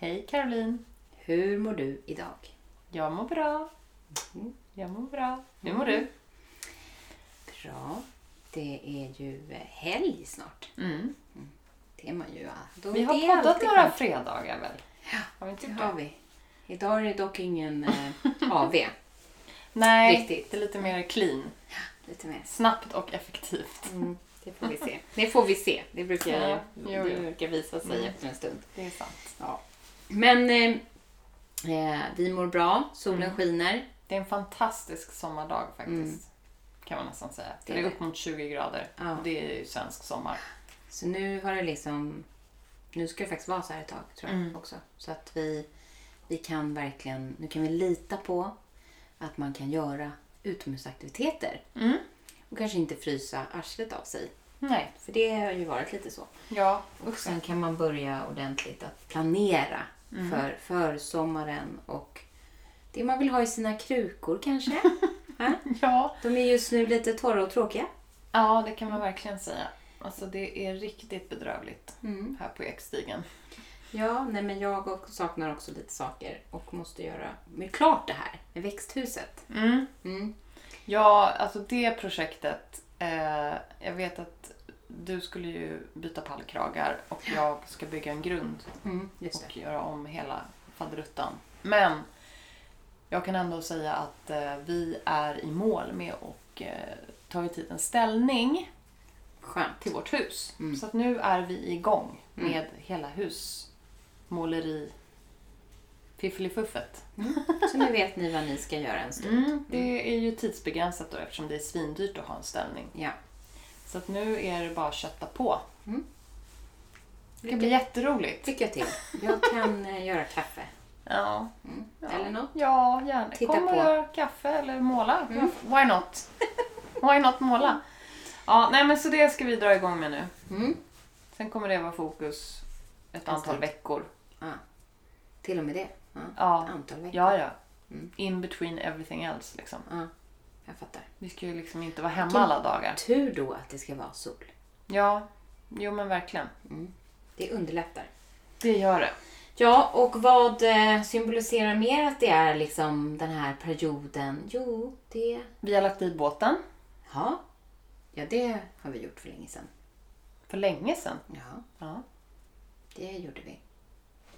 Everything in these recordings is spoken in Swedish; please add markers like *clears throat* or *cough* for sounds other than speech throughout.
Hej Caroline! Hur mår du idag? Jag mår bra. Mm. Jag mår bra. Hur mår du? Bra. Det är ju helg snart. Mm. Det är man ju. ja. Då- Vi har poddat några skönt. fredagar väl? Ja, Har vi inte Det har vi. Idag är det dock ingen eh, *laughs* AV. Nej, Riktigt. det är lite mer clean. Lite mer. Snabbt och effektivt. Mm, det får vi se. Det får vi se. Det brukar, Ja, det brukar visa sig Mm. efter en stund. Det är sant. Ja. Men eh, eh, vi mår bra. Solen Mm. skiner. Det är en fantastisk sommardag faktiskt. Mm. Kan man nästan säga. Det Det är upp mot 20 grader. Ja. Det är ju svensk sommar. Så nu har det liksom... Nu ska det faktiskt vara så här ett tag tror jag Mm. också. Så att vi, vi kan verkligen... Nu kan vi lita på att man kan göra utomhusaktiviteter. Mm. Och kanske inte frysa arslet av sig. Nej. För det har ju varit lite så. Ja. Och sen kan man börja ordentligt att planera Mm. för, för sommaren och det man vill ha i sina krukor kanske. *laughs* Ja? De är just nu lite torra och tråkiga. ja, det kan man verkligen säga. Alltså det är riktigt bedrövligt Mm. här på Ekstigen. Ja, nej men jag saknar också lite saker och måste göra med klart det här med växthuset. Mm. Mm. Ja, alltså det projektet. Eh, jag vet att du skulle ju byta pallkragar och jag ska bygga en grund Mm, och göra om hela faderuttan. Men jag kan ändå säga att eh, vi är i mål med och eh, tagit hit en ställning Skönt. till vårt hus. Mm. Så att nu är vi igång Mm. med hela husmåleri fiffelifuffet. Så nu vet ni vad ni ska göra en stund. Mm. Det är ju tidsbegränsat då eftersom det är svindyrt att ha en ställning. Ja. Så att nu är det bara att kötta på. Mm. Det ska bli jätteroligt. Lycka till. Jag kan eh, göra kaffe. Ja. Mm. Ja. Eller något. Ja, gärna. Titta Kom och på. gör kaffe eller måla. Mm. Why not? Why not måla? Ja, nej men så det ska vi dra igång med nu. Mm. Sen kommer det vara fokus ett antal stund. veckor. Ja. Till och med det. Ja. Ja, Ett antal veckor. ja, ja. Mm. In between everything else liksom. Ja, jag fattar. Vi ska ju liksom inte vara hemma Vilken- alla dagar. Tur då att det ska vara sol. Ja, jo men verkligen. Det underlättar. Det gör det. Ja, och vad eh, symboliserar mer att det är liksom den här perioden? Jo, det... Vi har lagt i båten Ja, ja det har vi gjort för länge sedan. för länge sedan. Ja, Ja. det gjorde vi.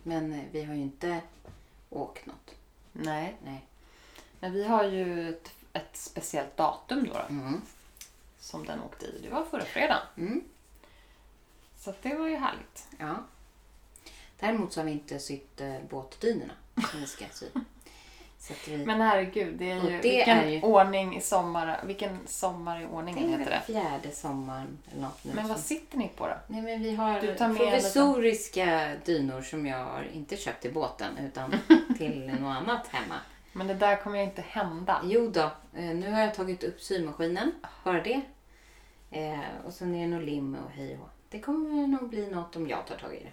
Men eh, vi har ju inte åkt något. Nej, Nej. men vi har ju ett, ett speciellt datum då, då Mm. som den åkte i. Det var förra fredagen. Mm. Så det var ju härligt. Ja. Däremot så har vi inte sytt eh, båtdynorna som vi ska sy. *laughs* Så att vi... Men herregud, det är ju, det vilken är ju- ordning i sommar. Vilken sommar i det ordningen är heter det. fjärde sommaren eller något nu. Men vad sitter ni på då? Nej men vi har Du tar med provisoriska dynor som jag har inte köpt till båten utan *laughs* till något annat hemma. Men det där kommer ju inte hända. Jo då, eh, nu har jag tagit upp symaskinen, bara det. Eh, och sen är det nog lim och hej och. Det kommer nog bli något om jag tar tag i det.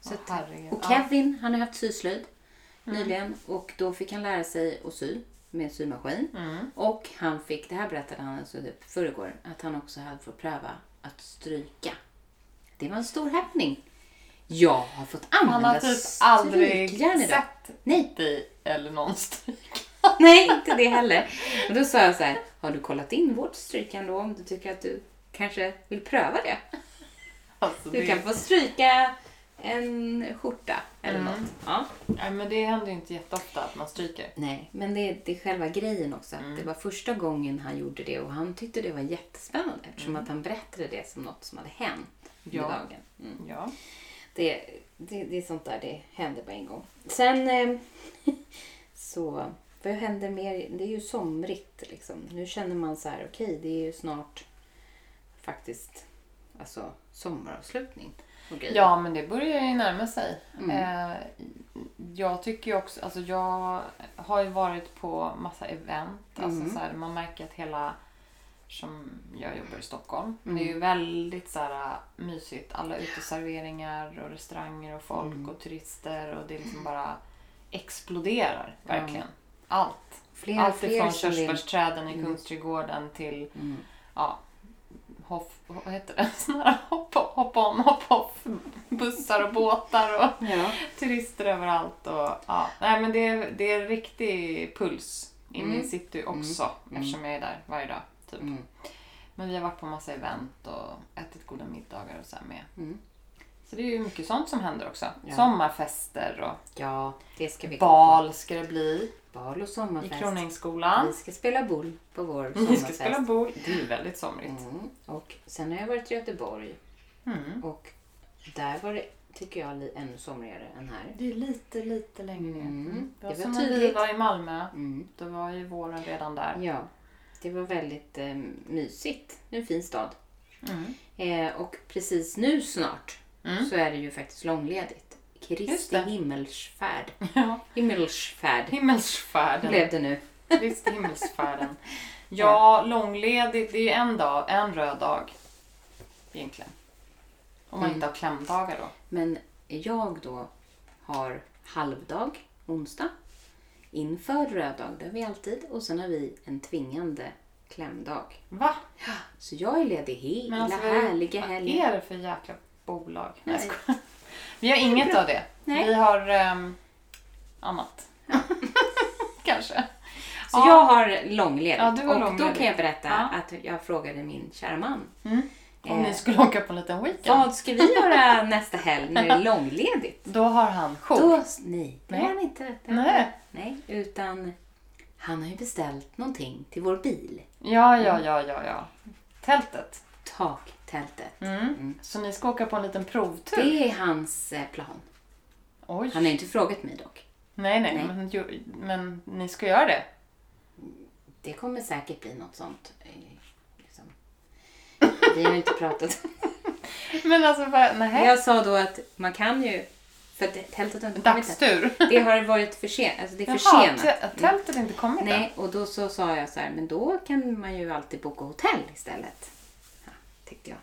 Så att, och. Kevin, han har haft syslöjd Mm. nyligen och då fick han lära sig att sy med symaskin. Mm. Och han fick, det här berättade han alltså typ förrgår, att han också hade fått pröva att stryka. Det var en stor happening. Jag har fått använda Han har typ aldrig strykjärn sett Nej, dig eller någon stryk. *laughs* nej, inte det heller. Och då sa jag så här, har du kollat in vårt strykjärn då om du tycker att du kanske vill pröva det? Alltså, Du det, kan få stryka en skjorta eller Mm. något. Ja. nej, men det händer ju inte jätteofta att man stryker. Nej, men det, det är själva grejen också. Mm. Det var första gången han gjorde det och han tyckte det var jättespännande eftersom Mm. att han berättade det som något som hade hänt under Ja. dagen. Mm. Ja. Det, det, det är sånt där, det händer på en gång. Sen eh, *laughs* så, vad händer mer? Det är ju somrigt liksom. Nu känner man så här, okej det är ju snart faktiskt alltså sommaravslutning. grejer. Ja, men det börjar ju närma sig. Mm. Eh, jag tycker ju också, alltså jag har ju varit på massa event. Alltså Mm. så här, man märker att hela, som jag jobbar i Stockholm, Mm. det är ju väldigt så här mysigt. Alla uteserveringar och restauranger och folk Mm. och turister och det liksom bara exploderar verkligen. Allt. Fler, Allt fler ifrån körsbärsträden i Mm. Kungsträdgården till Mm. ja, hoff, vad heter det? *laughs* Såna här hopp, hopp on, hopp off bussar och båtar och *laughs* Ja. turister överallt. Och, ja. Nej, men det, är, det är riktig puls inne Mm. i city också Mm. eftersom jag är där varje dag. Typ. Mm. Men vi har varit på massa event och ätit goda middagar och så med. Mm. Så det är ju mycket sånt som händer också. Ja. Sommarfester och ja, det ska vi bal ska det bli på. Bal och i sommarfest. Kroningsskolan. Vi ska spela boll på vår *laughs* Vi sommarfest. ska spela boll. Det är väldigt somrigt. Mm. Och sen har jag varit i Göteborg Mm. och där var det, tycker jag, ännu somrigare än här. Det är lite, lite längre ner. Mm. Det var Det var som när vi var i Malmö. Mm. Då var ju våren redan där. Ja, det var väldigt eh, mysigt. Det är en fin stad. Mm. Eh, och precis nu snart Mm. så är det ju faktiskt långledigt. Kristi himmelsfärd. *laughs* Ja. Himmelsfärd Himmelsfärden. blev det nu. *laughs* Kristi himmelsfärden. *laughs* Ja, långledigt. Det är ju en dag, en röd dag. Egentligen. Om man Mm. inte har klämdagar då. Men jag då har halvdag onsdag inför röd dag, det har vi alltid. Och sen har vi en tvingande klämdag. Va? Så jag är ledig hela alltså, vad är- härliga Vad helgen. är det för jäkla bolag? Nej, jag Nej. skojar. Vi har inget av det. Nej. Vi har ehm, annat. *laughs* Kanske. Så Ja. jag har långledigt. Ja, och då kan jag berätta Ja. att jag frågade min kära man. Mm. Om Eh, ni skulle *laughs* åka på en liten weekend. Vad ska vi göra *laughs* nästa helg när det är långledigt? Då har han jour. Då, nej, det har han inte. Det Nej. han- nej, utan han har ju beställt någonting till vår bil. Ja, ja, ja, ja, ja. Tältet. Taktältet. Mm. Så ni ska åka på en liten provtur? Det är hans eh, plan. Oj. Han har inte frågat mig dock. Nej, nej, Nej. Men, men ni ska göra det? Det kommer säkert bli något sånt. Vi har inte pratat. *laughs* Men alltså, bara, nej. Jag sa då att man kan ju... För att tältet har inte kommit än. Dagstur? *laughs* Det har varit försenat. Alltså det är Jaha, försenat. tä- tältet har inte kommit än? Nej, och då så sa jag så här, men då kan man ju alltid boka hotell istället. Ja, tyckte jag.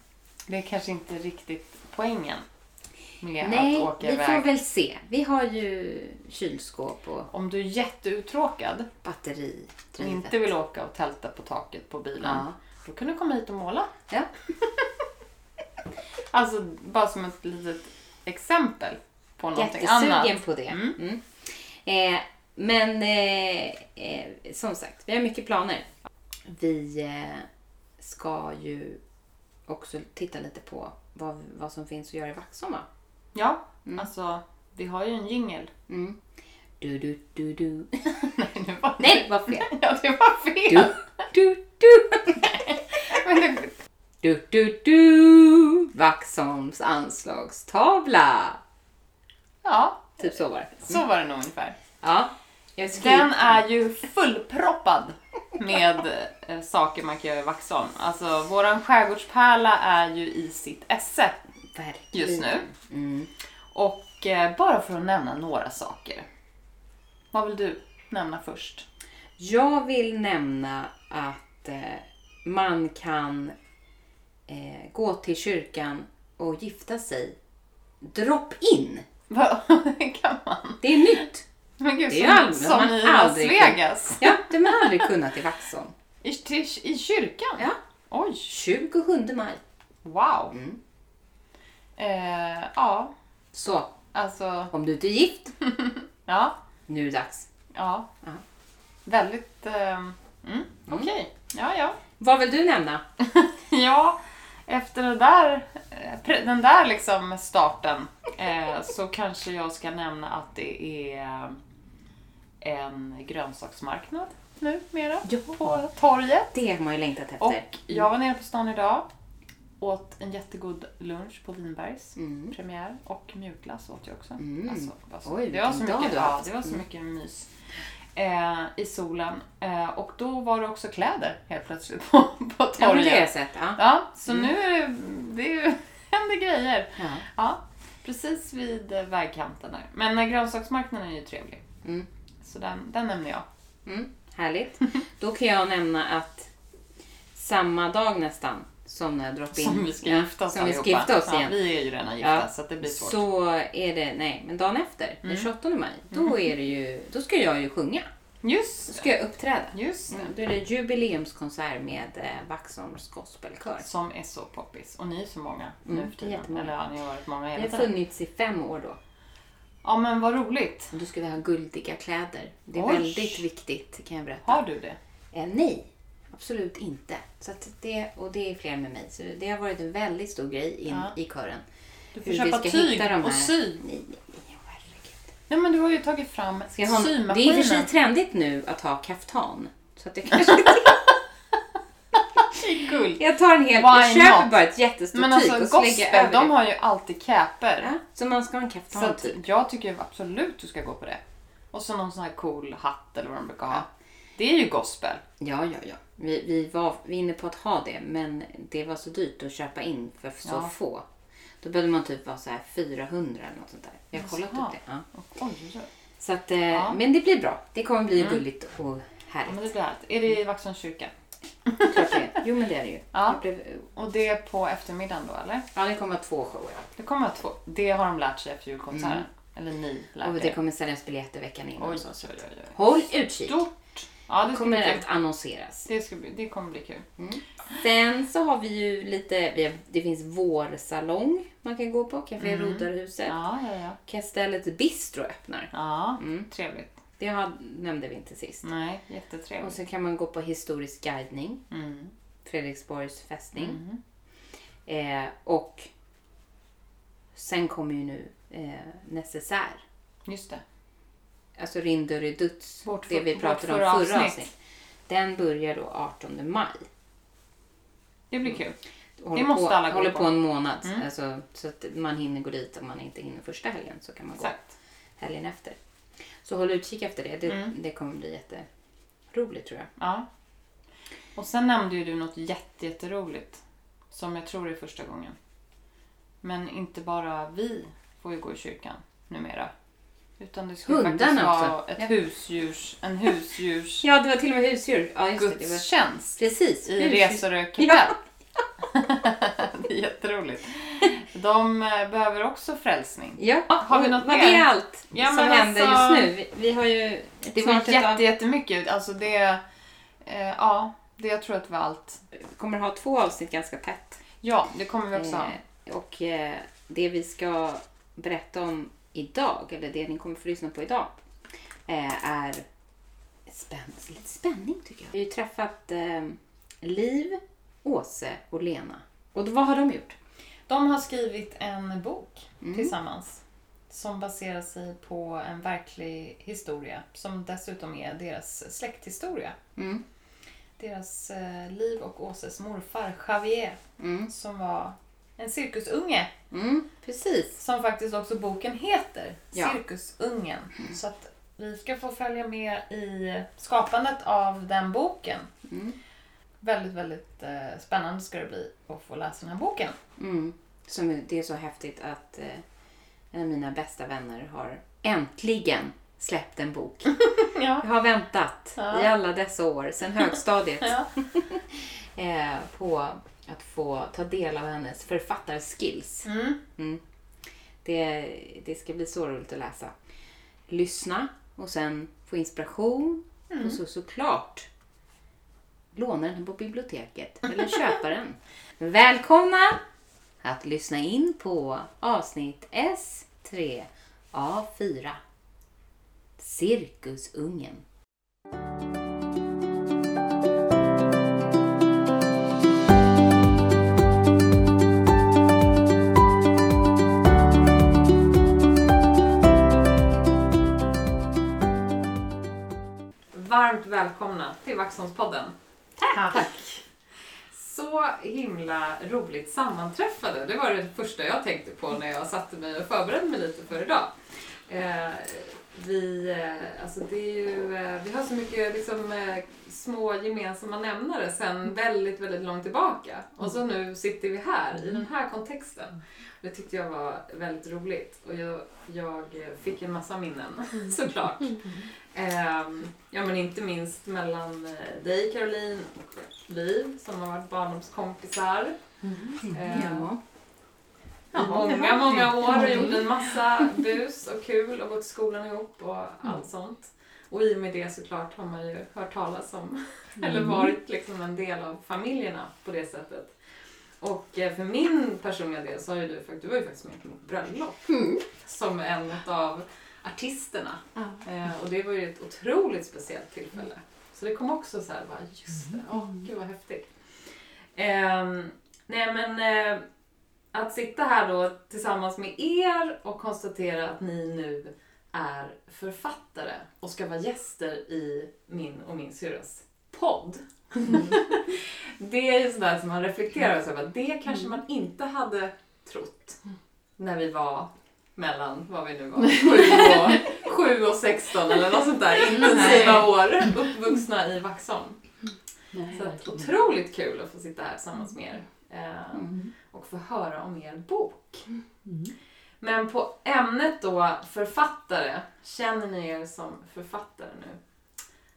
Det är kanske inte riktigt poängen med Nej, att åka vi iväg. får väl se. Vi har ju kylskåp och Om du är jätteuttråkad batteridrivet. och inte vill åka och tälta på taket på bilen, Ja. Då kan du komma hit och måla. Ja. *laughs* Alltså, bara som ett litet exempel på någonting annat. Jättesugen på det. Mm. Mm. Eh, men eh, eh, som sagt, vi har mycket planer. Vi eh, ska ju också titta lite på vad, vad som finns att göra i Vaxholm va? Ja, alltså, vi har ju en jingel. Mm. Du, du, du, du. *laughs* Nej, det var, Nej, fel. *laughs* Ja, det var fel. du, du. Det, Du, du, du. Vaxholms anslagstavla. ja, Typ så var det. så var det nog ungefär. Ja. Den är ju fullproppad med eh, saker man kan göra i Vaxholm. Alltså, våran skärgårdspärla är ju i sitt esse just nu. Mm. Och eh, bara för att nämna några saker. Vad vill du nämna först? Jag vill nämna att eh, man kan eh, gå till kyrkan och gifta sig drop-in. Vad *laughs* kan man? Det är nytt. Men gud, Det är som, allmänt, som i Las aldrig Vegas. Ja, det har man aldrig kunnat i Vaxholm. I, till, I kyrkan? Ja. Oj, 27 maj. wow. Mm. Eh, ja, Så, alltså, om du inte är gift, *laughs* ja, nu är det dags. ja. Ja. Väldigt, eh, mm, okej. Ja, ja. Vad vill du nämna? *laughs* Ja, efter det där, eh, den där liksom starten eh, så kanske jag ska nämna att det är en grönsaksmarknad nu mera Ja. på torget. Det har man ju längtat efter. Och jag var nere på stan idag, åt en jättegod lunch på Vinbergs Mm. premiär och mjukglass åt jag också. Mm. Alltså, det var så, Oj, det var så mycket, ja, det var så Mm. mycket mys. Eh, I solen. Eh, och då var det också kläder helt plötsligt på, *laughs* på torget. Ja, men det har jag sett. Ja. Ja, så Mm. nu är det, det är *laughs* händer grejer. Ja. Ja, precis vid eh, vägkanten där. Men eh, grönsaksmarknaden är ju trevlig. Mm. Så den, den nämner jag. Mm, härligt. Då kan jag nämna att samma dag nästan som när jag droppade in... Som vi ska ja, gifta oss Som vi ska gifta oss Ja, igen. vi är ju redan gifta Ja, så det blir svårt. Så är det, nej, men dagen efter, den Mm. 28 maj, då är det ju, då ska jag ju sjunga. Då Just ska jag uppträda. Just det. Mm, då är det jubileumskonsert med eh, Vaxholms gospelkör. Som är så poppis. Och ni är så många Mm, nu för tiden. Eller ja, ni har varit många hela har tiden. funnits i fem år då. Ja men vad roligt. Och då ska vi ha guldiga kläder. Det är Oj. väldigt viktigt kan jag berätta. Har du det? Eh, nej, absolut inte. Så det, och det är fler med mig. Så det har varit en väldigt stor grej in Ja. i kören. Du får Hur köpa ska tyg och sy. Nej, nej, nej. Nej men du har ju tagit fram Ska ha, det är i och för sig symaskinen. trendigt nu att ha kaftan. Så att jag kanske Guld. Jag tar en hel, Why jag köper not? bara ett jättestort Men tyg alltså och så lägger gospel, över de det. har ju alltid caper. Ja, så man ska ha en kaftan typ. jag tycker absolut du ska gå på det. Och så någon sån här cool hatt eller vad de brukar ha. Ja. Det är ju gospel. Ja, ja, ja. Vi, vi var inne på att ha det, men det var så dyrt att köpa in för så Ja. få. Då behövde man typ vara så här 400 eller något sånt där. Jag har kollat upp det. Ja. Oj. Så att, eh, Ja. Men det blir bra. Det kommer bli Mm. gulligt och Ja, härligt. men det blir härligt. Är det i Vaxholms kyrka? Jo, men det är det ju. Ja. Det, blev, Och det är på eftermiddagen då eller? ja, det kommer vara två shower. Det kommer att två. Det har de lärt sig efter julkonserten. Eller ni Mm. Och det er. kommer säljas biljetter veckan innan. Oj, oj, oj, oj. Håll utkik. Stort. Ja, det kommer att annonseras. Det, ska bli, det kommer bli kul. Sen så har vi ju lite, vi har, det finns vårsalong man kan gå på, Café Mm. Rodarhuset. Ja, ja, ja. Kastellet Bistro öppnar. Ja, Mm. trevligt. Det har, nämnde vi inte sist. Nej, Och jättetrevligt. så kan man gå på historisk guidning, Mm. Fredriksborgs fästning. Mm. Eh, och sen kommer ju nu eh, necessär. Just det. Alltså Rinderyduts, Vårt det vi pratade om förra avsnitt. avsnitt. Den börjar då 18 maj. Det blir kul. Håller måste på, alla gå håller på. på en månad. Mm. Alltså, så att man hinner gå dit om man inte hinner första helgen så kan man gå Exakt. helgen efter. Så håll utkik efter det. Det, Mm. det kommer bli jätteroligt tror jag. Ja. Och sen nämnde ju du något jätte, jätteroligt. Som jag tror är första gången. Men inte bara vi får ju gå i kyrkan numera. Utan det ju Hundarna faktiskt vara också. ett Ja. husdjurs, en husdjurs *laughs* Ja, det var till och med husdjur. Ja, just det. det var... Precis. i. Resorö kapell. *laughs* *laughs* det är jätteroligt. De eh, behöver också frälsning. Ja, Har vi något mer? det allt Ja, som händer alltså- just nu? Vi, vi har ju... Det var jätte, av- jättemycket. Alltså det, eh, ja, det jag tror att det var allt. kommer ha två avsnitt ganska tätt. Ja, det kommer vi också ha. Eh, och eh, det vi ska berätta om idag, eller det ni kommer få lyssna på idag, eh, är spänn lite spänning tycker jag. Vi har ju träffat eh, Liv, Åse och Lena. Och vad har de gjort? De har skrivit en bok Mm. tillsammans som baserar sig på en verklig historia som dessutom är deras släkthistoria. Mm. Deras eh, Liv och Åses morfar Javier Mm. som var en cirkusunge Mm, precis. som faktiskt också boken heter. Ja. Cirkusungen. Så att vi ska få följa med i skapandet av den boken. Mm. Väldigt, väldigt eh, spännande ska det bli att få läsa den här boken. Mm. Som, det är så häftigt att eh, en av mina bästa vänner har äntligen släppt en bok. *laughs* Ja. Jag har väntat Ja. i alla dessa år, sedan högstadiet, *laughs* eh, på att få ta del av hennes författarskills. Mm. Mm. Det, det ska bli så roligt att läsa. Lyssna och sen få inspiration Mm. och så såklart låna den på biblioteket eller *laughs* köpa den. Välkomna att lyssna in på avsnitt S3A4 Cirkusungen. Varmt välkomna till Vaxholmspodden. Tack! Tack. Så himla roligt sammanträffade. Det var det första jag tänkte på när jag satte mig och förberedde mig lite för idag. Eh, vi, eh, alltså det är ju, eh, vi har så mycket liksom, eh, små gemensamma nämnare sen väldigt, väldigt långt tillbaka. Och så nu sitter vi här i den här kontexten. Det tyckte jag var väldigt roligt och jag, jag fick en massa minnen såklart. Ehm, ja men inte minst mellan eh, dig Caroline och Liv som har varit barndomskompisar. Ehm, Ja. Ja, många, många år och gjort en massa bus och kul och gått i skolan ihop och Mm. allt sånt. Och i och med det såklart har man ju hört talas om, *laughs* eller Mm. varit liksom en del av familjerna på det sättet. Och eh, för min personliga del så har ju du, du var ju faktiskt med på mitt bröllop Mm. som en av artisterna. Eh, och det var ju ett otroligt speciellt tillfälle. Så det kom också så här, bara, just det, åh gud vad häftigt. Ehm, nej men eh, att sitta här då tillsammans med er och konstatera att ni nu är författare och ska vara gäster i min och min syrras podd. *laughs* det är ju sådär som man reflekterar över. Det kanske man inte hade trott när vi var mellan, vad vi nu var, 7 och, 7 och 16 eller något sånt där intensiva år uppvuxna i Vaxholm. Nej, Så att, otroligt kul att få sitta här tillsammans med er eh, Mm. och få höra om er bok. Mm. Men på ämnet då författare, känner ni er som författare nu?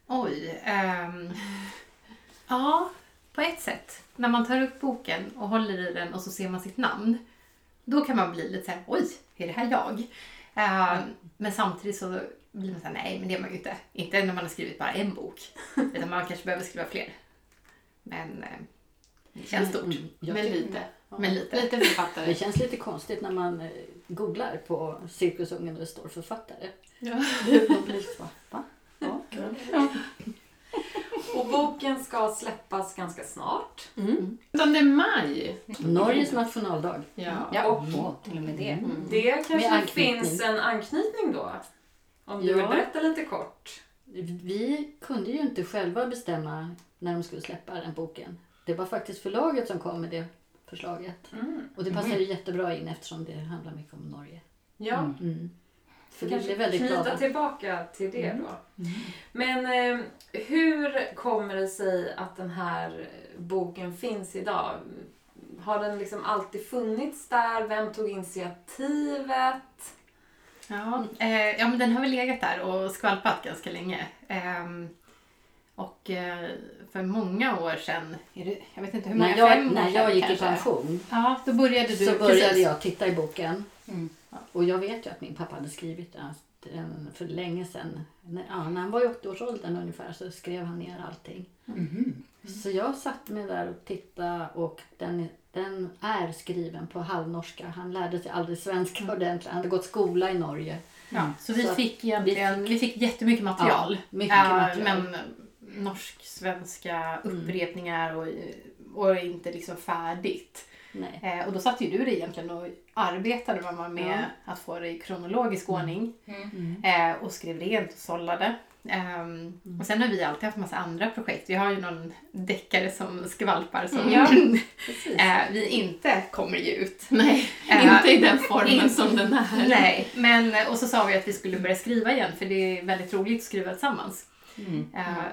Oj. ehm, ja, på ett sätt. När man tar upp boken och håller i den och så ser man sitt namn. Då kan man bli lite såhär, oj, är det här jag? Ehm, Men samtidigt så blir man såhär, nej men det är man ju inte. Inte när man har skrivit bara en bok. *laughs* Utan man kanske behöver skriva fler. Men eh, det känns stort. Mm, Men lite. Ja. Men lite. Lite författare. Det känns lite konstigt när man eh, googlar på Cirkusungen och det står författare. Ja. Man blir så, va? Ja, kul. Och boken ska släppas ganska snart. Mm. 17 maj. Norges nationaldag. Ja. Ja, Och- åh, till och med det. Mm. Det kanske finns en anknytning då? Om du Ja. vill berätta lite kort. Vi kunde ju inte själva bestämma när de skulle släppa den boken. Det var faktiskt förlaget som kom med det förslaget. Mm. Och det passar ju jättebra in eftersom det handlar mycket om Norge. Ja, Mm. Vi kanske blev väldigt knyta glada. tillbaka till det Mm. då. Men eh, hur kommer det sig att den här boken finns idag? Har den liksom alltid funnits där? Vem tog initiativet? Ja, eh, ja, men den har väl legat där och skvalpat ganska länge. Ehm, och eh, för många år sedan, det, jag vet inte hur många, När jag, fem år när jag gick kanske. i pension Ja, då började du så började precis. jag titta i boken. Mm. Och jag vet ju att min pappa hade skrivit den den för länge sedan. När, ja, när han var i 80-årsåldern ungefär så skrev han ner allting. Mhm. Så jag satt mig där och tittade och den, den är skriven på halvnorska. Han lärde sig aldrig svenska ordentligt. Han hade gått skola i Norge. Ja, så vi Så fick egentligen, vi fick jättemycket material. Ja, mycket Ja, material. Men norsk-svenska Mm. upprepningar och, och inte liksom färdigt. Nej. Eh, och då satt ju du det egentligen och arbetade med. Mm. att få det i kronologisk ordning. Mm. Eh, och skrev rent och sållade. Ehm, Mm. Och sen har vi alltid haft massa andra projekt. Vi har ju någon deckare som skvalpar som *laughs* eh, vi inte kommer ge ut. Nej, Eh, inte i den formen som den är. Nej, men och så sa vi att vi skulle börja skriva igen för det är väldigt roligt att skriva tillsammans. Mm. Eh,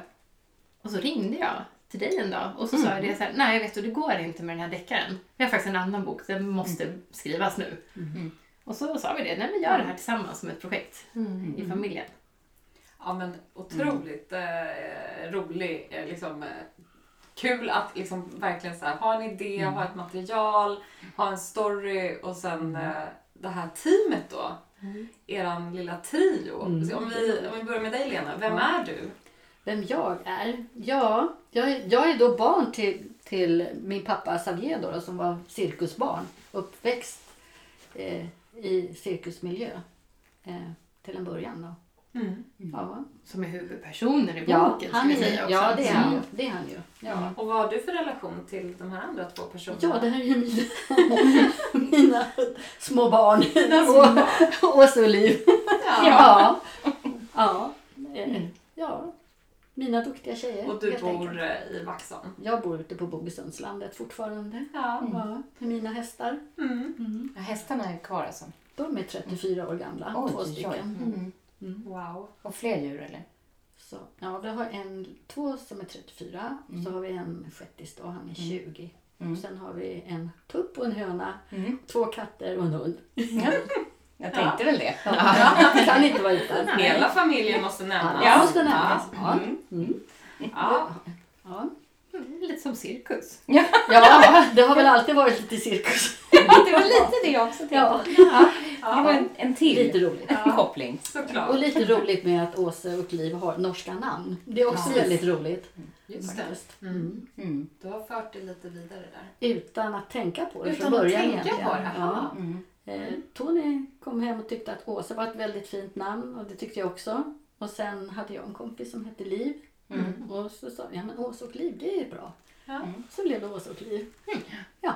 och så ringde jag till dig en dag och så sa jag det så här, nej vet du det går inte med den här deckaren. Vi har faktiskt en annan bok, den måste skrivas nu. Mm. Och så sa vi det, nej vi gör det här tillsammans som ett projekt Mm. i familjen. Ja men otroligt eh, rolig, eh, liksom, eh, kul att liksom verkligen så här, ha en idé, ha ett material, ha en story och sen eh, det här teamet då. Eran lilla trio. Mm. Om, vi, om vi börjar med dig Lena, vem är du? Vem jag är? Ja, jag är, jag är då barn till, till min pappa Xavier då, då, som var cirkusbarn. Uppväxt eh, i cirkusmiljö eh, till en början. Då. Ja, Som är huvudpersonen i ja, boken han ska vi är, säga också. ja det är han ju. Mm. Det är han ju. Ja. Och vad har du för relation till de här andra två personerna? Ja, det här är ju mina, *laughs* mina små barn. Och, och så Liv. Ja. Ja. Eh, ja. Mina duktiga tjejer. Och du bor enkelt. eh, i Vaxholm? Jag bor ute på Bogesundslandet fortfarande. Ja. Ja, med mina hästar. Mm. Ja, hästarna är kvar alltså? De är 34 år gamla, Oj, två stycken. Mm. Wow. Och fler djur eller? Så, ja, vi har en, två som är 34. Så har vi en shettis då, han är 20. Mm. Och sen har vi en tupp och en höna, Mm. två katter och en hund. *laughs* Ja. Jag tänkte väl det. *laughs* Ja, det kan inte vara utan. *laughs* Hela familjen måste nämnas. Ja, måste nämnas. Ja. Mm. Mm. Ja. Ja. Mm, Lite som cirkus. ja, *laughs* det har väl alltid varit lite cirkus. Det var lite det jag också tänkte. Ja. Det var en, en till Lite roligt. koppling. Såklart. Och lite roligt med att Åse och Liv har norska namn. Det är också Ja. väldigt roligt. Just det. Mm. Mm. Du har fört det lite vidare där. Utan att tänka på det Utan från att början tänka egentligen. på det, Ja. aha. Mm. Eh, Tony kom hem och tyckte att Åsa var ett väldigt fint namn och det tyckte jag också. Och sen hade jag en kompis som hette Liv. Mm. Och så sa jag, ja men Åsa och Liv det är bra. Ja. Så blev det Åsa och Liv. Ja.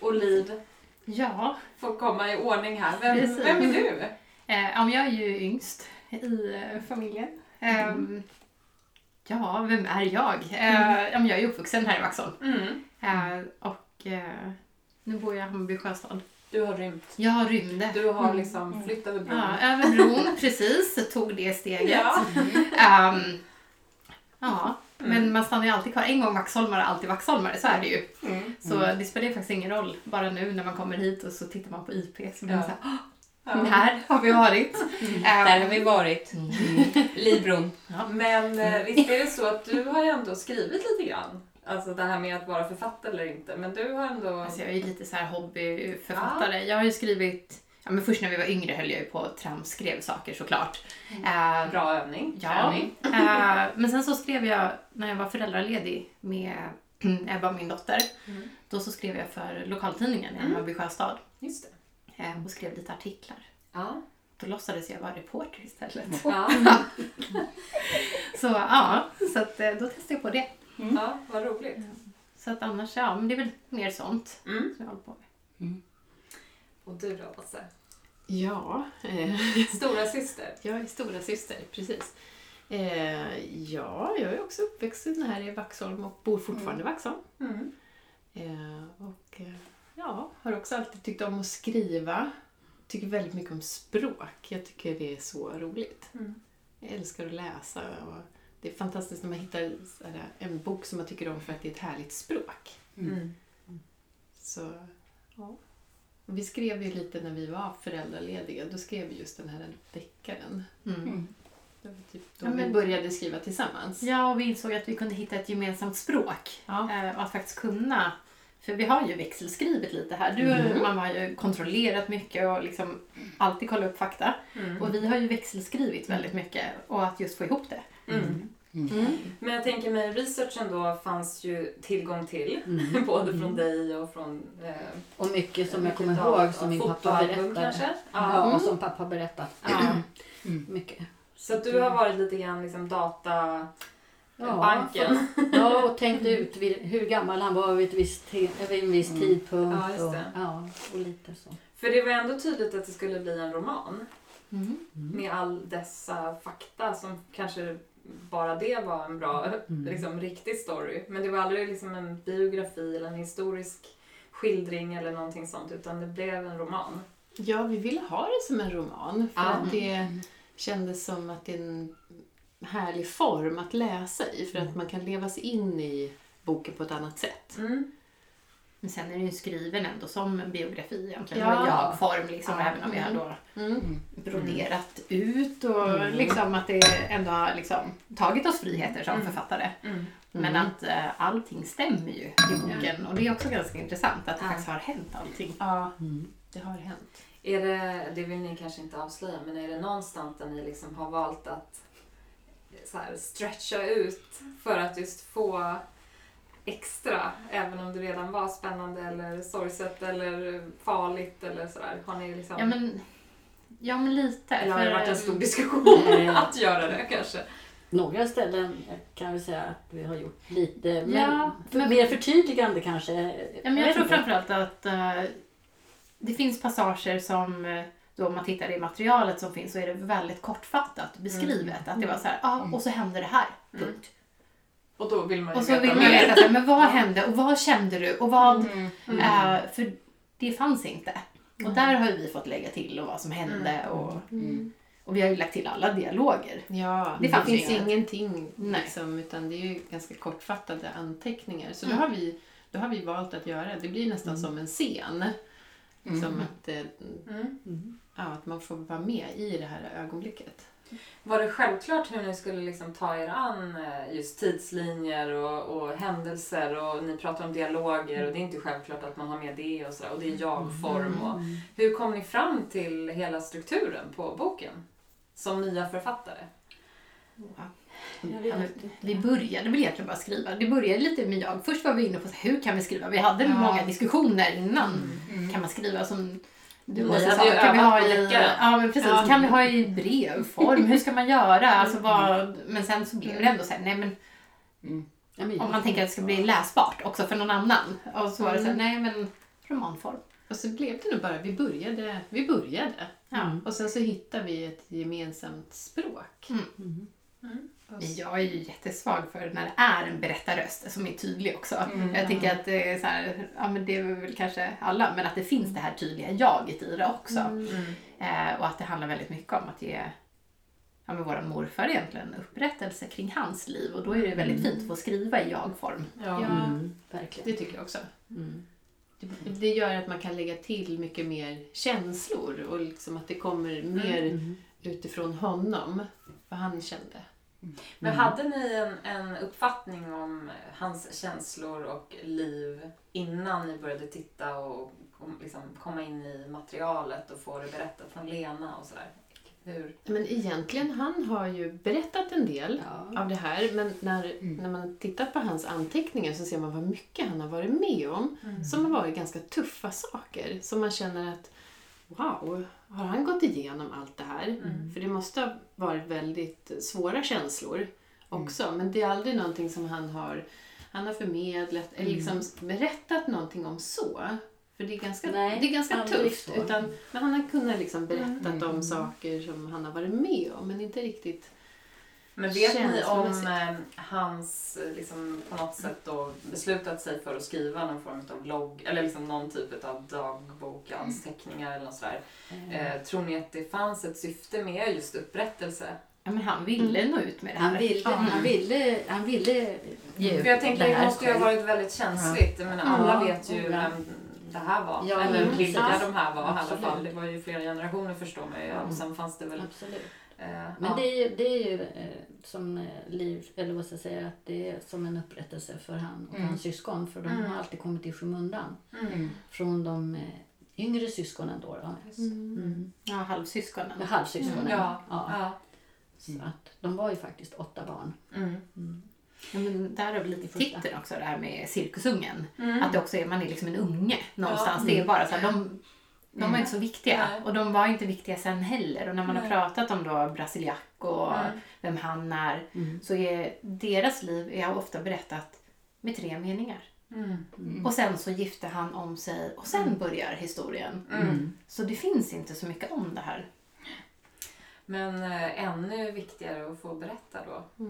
Och Liv Ja, får komma i ordning här. Vem, Precis. vem är du? *laughs* eh, jag är ju yngst i eh, familjen. Ehm, ja, vem är jag? Eh, men jag är ju uppvuxen här i Vaxholm. Mm. Och nu bor jag i Hammarby sjöstad. Du har rymt. Jag rymde. Du har liksom flyttat över bron. Ja, över bron, precis. Tog det steget. Ja. Ehm, ja, men man stannar ju alltid kvar. En gång vaxholmare, alltid vaxholmare. Så är det ju. Mm. Så det spelar faktiskt ingen roll. Bara nu när man kommer hit och så tittar man på IP så blir man Ja. såhär, Ja. här har vi varit. Där Ehm, har vi varit. Mm. Libron. Men eh, visst är det så att du har ju ändå skrivit lite grann? Alltså det här med att vara författare eller inte. Men du har ändå... Alltså jag är ju lite så här hobbyförfattare. Jag har ju skrivit, ja men först när vi var yngre höll jag ju på och tramskrev saker såklart. Eh, Bra övning. Ja, *laughs* eh, men sen så skrev jag när jag var föräldraledig med *clears throat* Ebba, min dotter. Mm. Då så skrev jag för lokaltidningen i Hammarby sjöstad Just det. eh, och skrev lite artiklar. Ja. Då låtsades jag vara reporter istället. Ja. *laughs* Så ja, så att, eh, då testade jag på det. Ja, vad roligt. Så att annars, ja, men det är väl mer sånt Mm. som jag håller på med. Och du då, Åse? Ja, eh, Stora syster. *laughs* jag är stora syster, precis. Eh, ja, jag är också uppvuxen här i Vaxholm och bor fortfarande i Vaxholm. Mm. Eh, och eh, ja, har också alltid tyckt om att skriva. Tycker väldigt mycket om språk. Jag tycker det är så roligt. Mm. Jag älskar att läsa. Och det är fantastiskt när man hittar en bok som man tycker om för att det är ett härligt språk. Mm. Så, ja. Vi skrev ju lite när vi var föräldralediga. Då skrev vi just den här deckaren. Mm. Det var typ då Ja, vi men- började skriva tillsammans. Ja, och vi insåg att vi kunde hitta ett gemensamt språk. Ja. Eh, och att faktiskt kunna, för vi har ju växelskrivit lite här. Du Mhm. mamma har ju kontrollerat mycket och liksom alltid kollat upp fakta. Mm. Och vi har ju växelskrivit väldigt mycket och att just få ihop det. Mm. Mm. Men jag tänker mig, researchen då fanns ju tillgång till. Mm. *laughs* Både från dig och från... Eh, Och mycket som jag kommer mycket ihåg som min pappa berättade. kanske? Ja, Ja. och som pappa berättat. ja. *clears throat* Mycket. Så du har varit lite grann liksom data... Ja, banken. Ja, och *laughs* tänkt ut vid- hur gammal han var vid, ett visst vid en viss tidpunkt. Ja, just och, ja, och lite så. För det var ändå tydligt att det skulle bli en roman. Mm. Med all dessa fakta som kanske bara det var en bra, Mm. *laughs* liksom riktig story. Men det var aldrig liksom en biografi eller en historisk skildring eller någonting sånt utan det blev en roman. Ja, vi ville ha det som en roman. För Ja. att det kändes som att det är en härlig form att läsa i. För att man kan leva sig in i boken på ett annat sätt. Mm. Men sen är den ju skriven ändå som en biografi egentligen. Ja. Och jag-form liksom, Ja. även om vi har då Mm. broderat ut och Mm. liksom att det ändå har liksom tagit oss friheter som Mm. författare. Mm. Men att eh, allting stämmer ju i boken och det är också ganska intressant att det Ja. faktiskt har hänt allting. Ja. Mm. Det har hänt. Är det, det vill ni kanske inte avslöja, men är det någonstans där ni liksom har valt att så här, stretcha ut för att just få extra, även om det redan var spännande eller sorgset eller farligt eller sådär? Har ni liksom... Ja men, ja, men lite. eller har det varit en stor diskussion Eh. *laughs* att göra det kanske? Några ställen kan vi säga att vi har gjort lite, men, Ja, men- mer förtydligande kanske. Ja, men jag tror inte. framförallt att eh, det finns passager som, eh, då om man tittar i materialet som finns så är det väldigt kortfattat beskrivet. Att det var så här, ja och så hände det här. Mm. Punkt. Och då vill man ju Och så veta vill man mer. veta, så här, men vad hände och vad kände du och vad... Mm. eh, för det fanns inte. Och där har vi fått lägga till och vad som hände. Och, Mm. och vi har ju lagt till alla dialoger. Ja, Det det, finns inget. ingenting liksom, utan det är ju ganska kortfattade anteckningar. Så Mm. då, har vi, då har vi valt att göra, det blir nästan som en scen. Mm. Som att, eh, Mm. ja, att man får vara med i det här ögonblicket. Var det självklart hur ni skulle liksom ta er an eh, just tidslinjer och, och händelser och ni pratar om dialoger och det är inte självklart att man har med det och sådär och det är jag-form och hur kom ni fram till hela strukturen på boken? Som nya författare? Ja, vi började väl egentligen bara skriva. Det började lite med jag. Först var vi inne på hur kan vi skriva? Vi hade Ja. många diskussioner innan. Kan man skriva som du Ni också hade ju Kan vi ha i, ja, men precis. Ja. Kan vi ha i brevform? Hur ska man göra? Alltså, vad, men sen så blev det ändå så här, nej men Ja, men om man tänker att det ska bli läsbart också för någon annan. Och så var det så här, nej men romanform. Och så blev det nog bara, vi började, vi började. Ja. Och sen så hittade vi ett gemensamt språk. Mm. Och Men Jag är ju jättesvag för när det är en berättarröst som är tydlig också. Mm. Jag tycker att det är så här, ja men det är väl kanske alla, men att det finns det här tydliga jaget i det också. Mm. Eh, och att det handlar väldigt mycket om att ge ja, men våran morfar egentligen upprättelse kring hans liv och då är det väldigt fint att få skriva i jag-form. Ja. Ja, Mm, verkligen. det tycker jag också. Mm. Det, det gör att man kan lägga till mycket mer känslor och liksom att det kommer mer Mm. utifrån honom, vad han kände. Men hade ni en, en uppfattning om hans känslor och liv innan ni började titta och kom, liksom, komma in i materialet och få det berättat från Lena och sådär? Hur? Men egentligen, han har ju berättat en del Ja. av det här, men när, när man tittar på hans anteckningar så ser man vad mycket han har varit med om, som har varit ganska tuffa saker. Som man känner att, wow, har han gått igenom allt det här? För det måste ha varit väldigt svåra känslor också, men det är aldrig någonting som han har, han har förmedlat eller liksom berättat någonting om så. För det är ganska, Nej, det är ganska tufft. Utan, men han har kunnat liksom berättat om saker som han har varit med om, men inte riktigt Men vet ni om eh, hans eh, liksom, på något sätt då beslutat sig för att skriva någon form av logg eller liksom någon typ av dagbok, anteckningar eller något sådär. Eh, tror ni att det fanns ett syfte med just upprättelse? Ja, men han ville nå ut med det här. Han ville, han ville, han ville ge För jag tänker det det måste ju ha varit väldigt känsligt. Jag menar, alla Ja, vet ju ja. vem det här var. Ja, Eller men vilka de här var i alla fall. Det var ju flera generationer förstår man ju. Ja. Och sen fanns det väl... Absolut. Eh, Men ja. det är ju, det är ju eh, som eh, liv, eller vad ska jag säga, att det är som en upprättelse för han och Mm. hans syskon. För de Mm. har alltid kommit i skymundan. Mm. Från de yngre syskonen då. då. Mm. Ja, halvsyskonen. Med halvsyskonen. Ja. Ja. Ja. Så att de var ju faktiskt åtta barn. Mm. Ja, men där har vi lite titeln också, det här med cirkusungen. Mm. Att det också är, man är liksom en unge någonstans. Ja. Det är bara så här, de, de var inte så viktiga. Nej. Och de var inte viktiga sen heller. Och när man har pratat om då Brasiliac och Mm. vem han är, Mm. så är deras liv är ofta berättat med tre meningar. Mm. Och sen så gifte han om sig och sen börjar historien. Mm. Så det finns inte så mycket om det här. Men eh, ännu viktigare att få berätta då.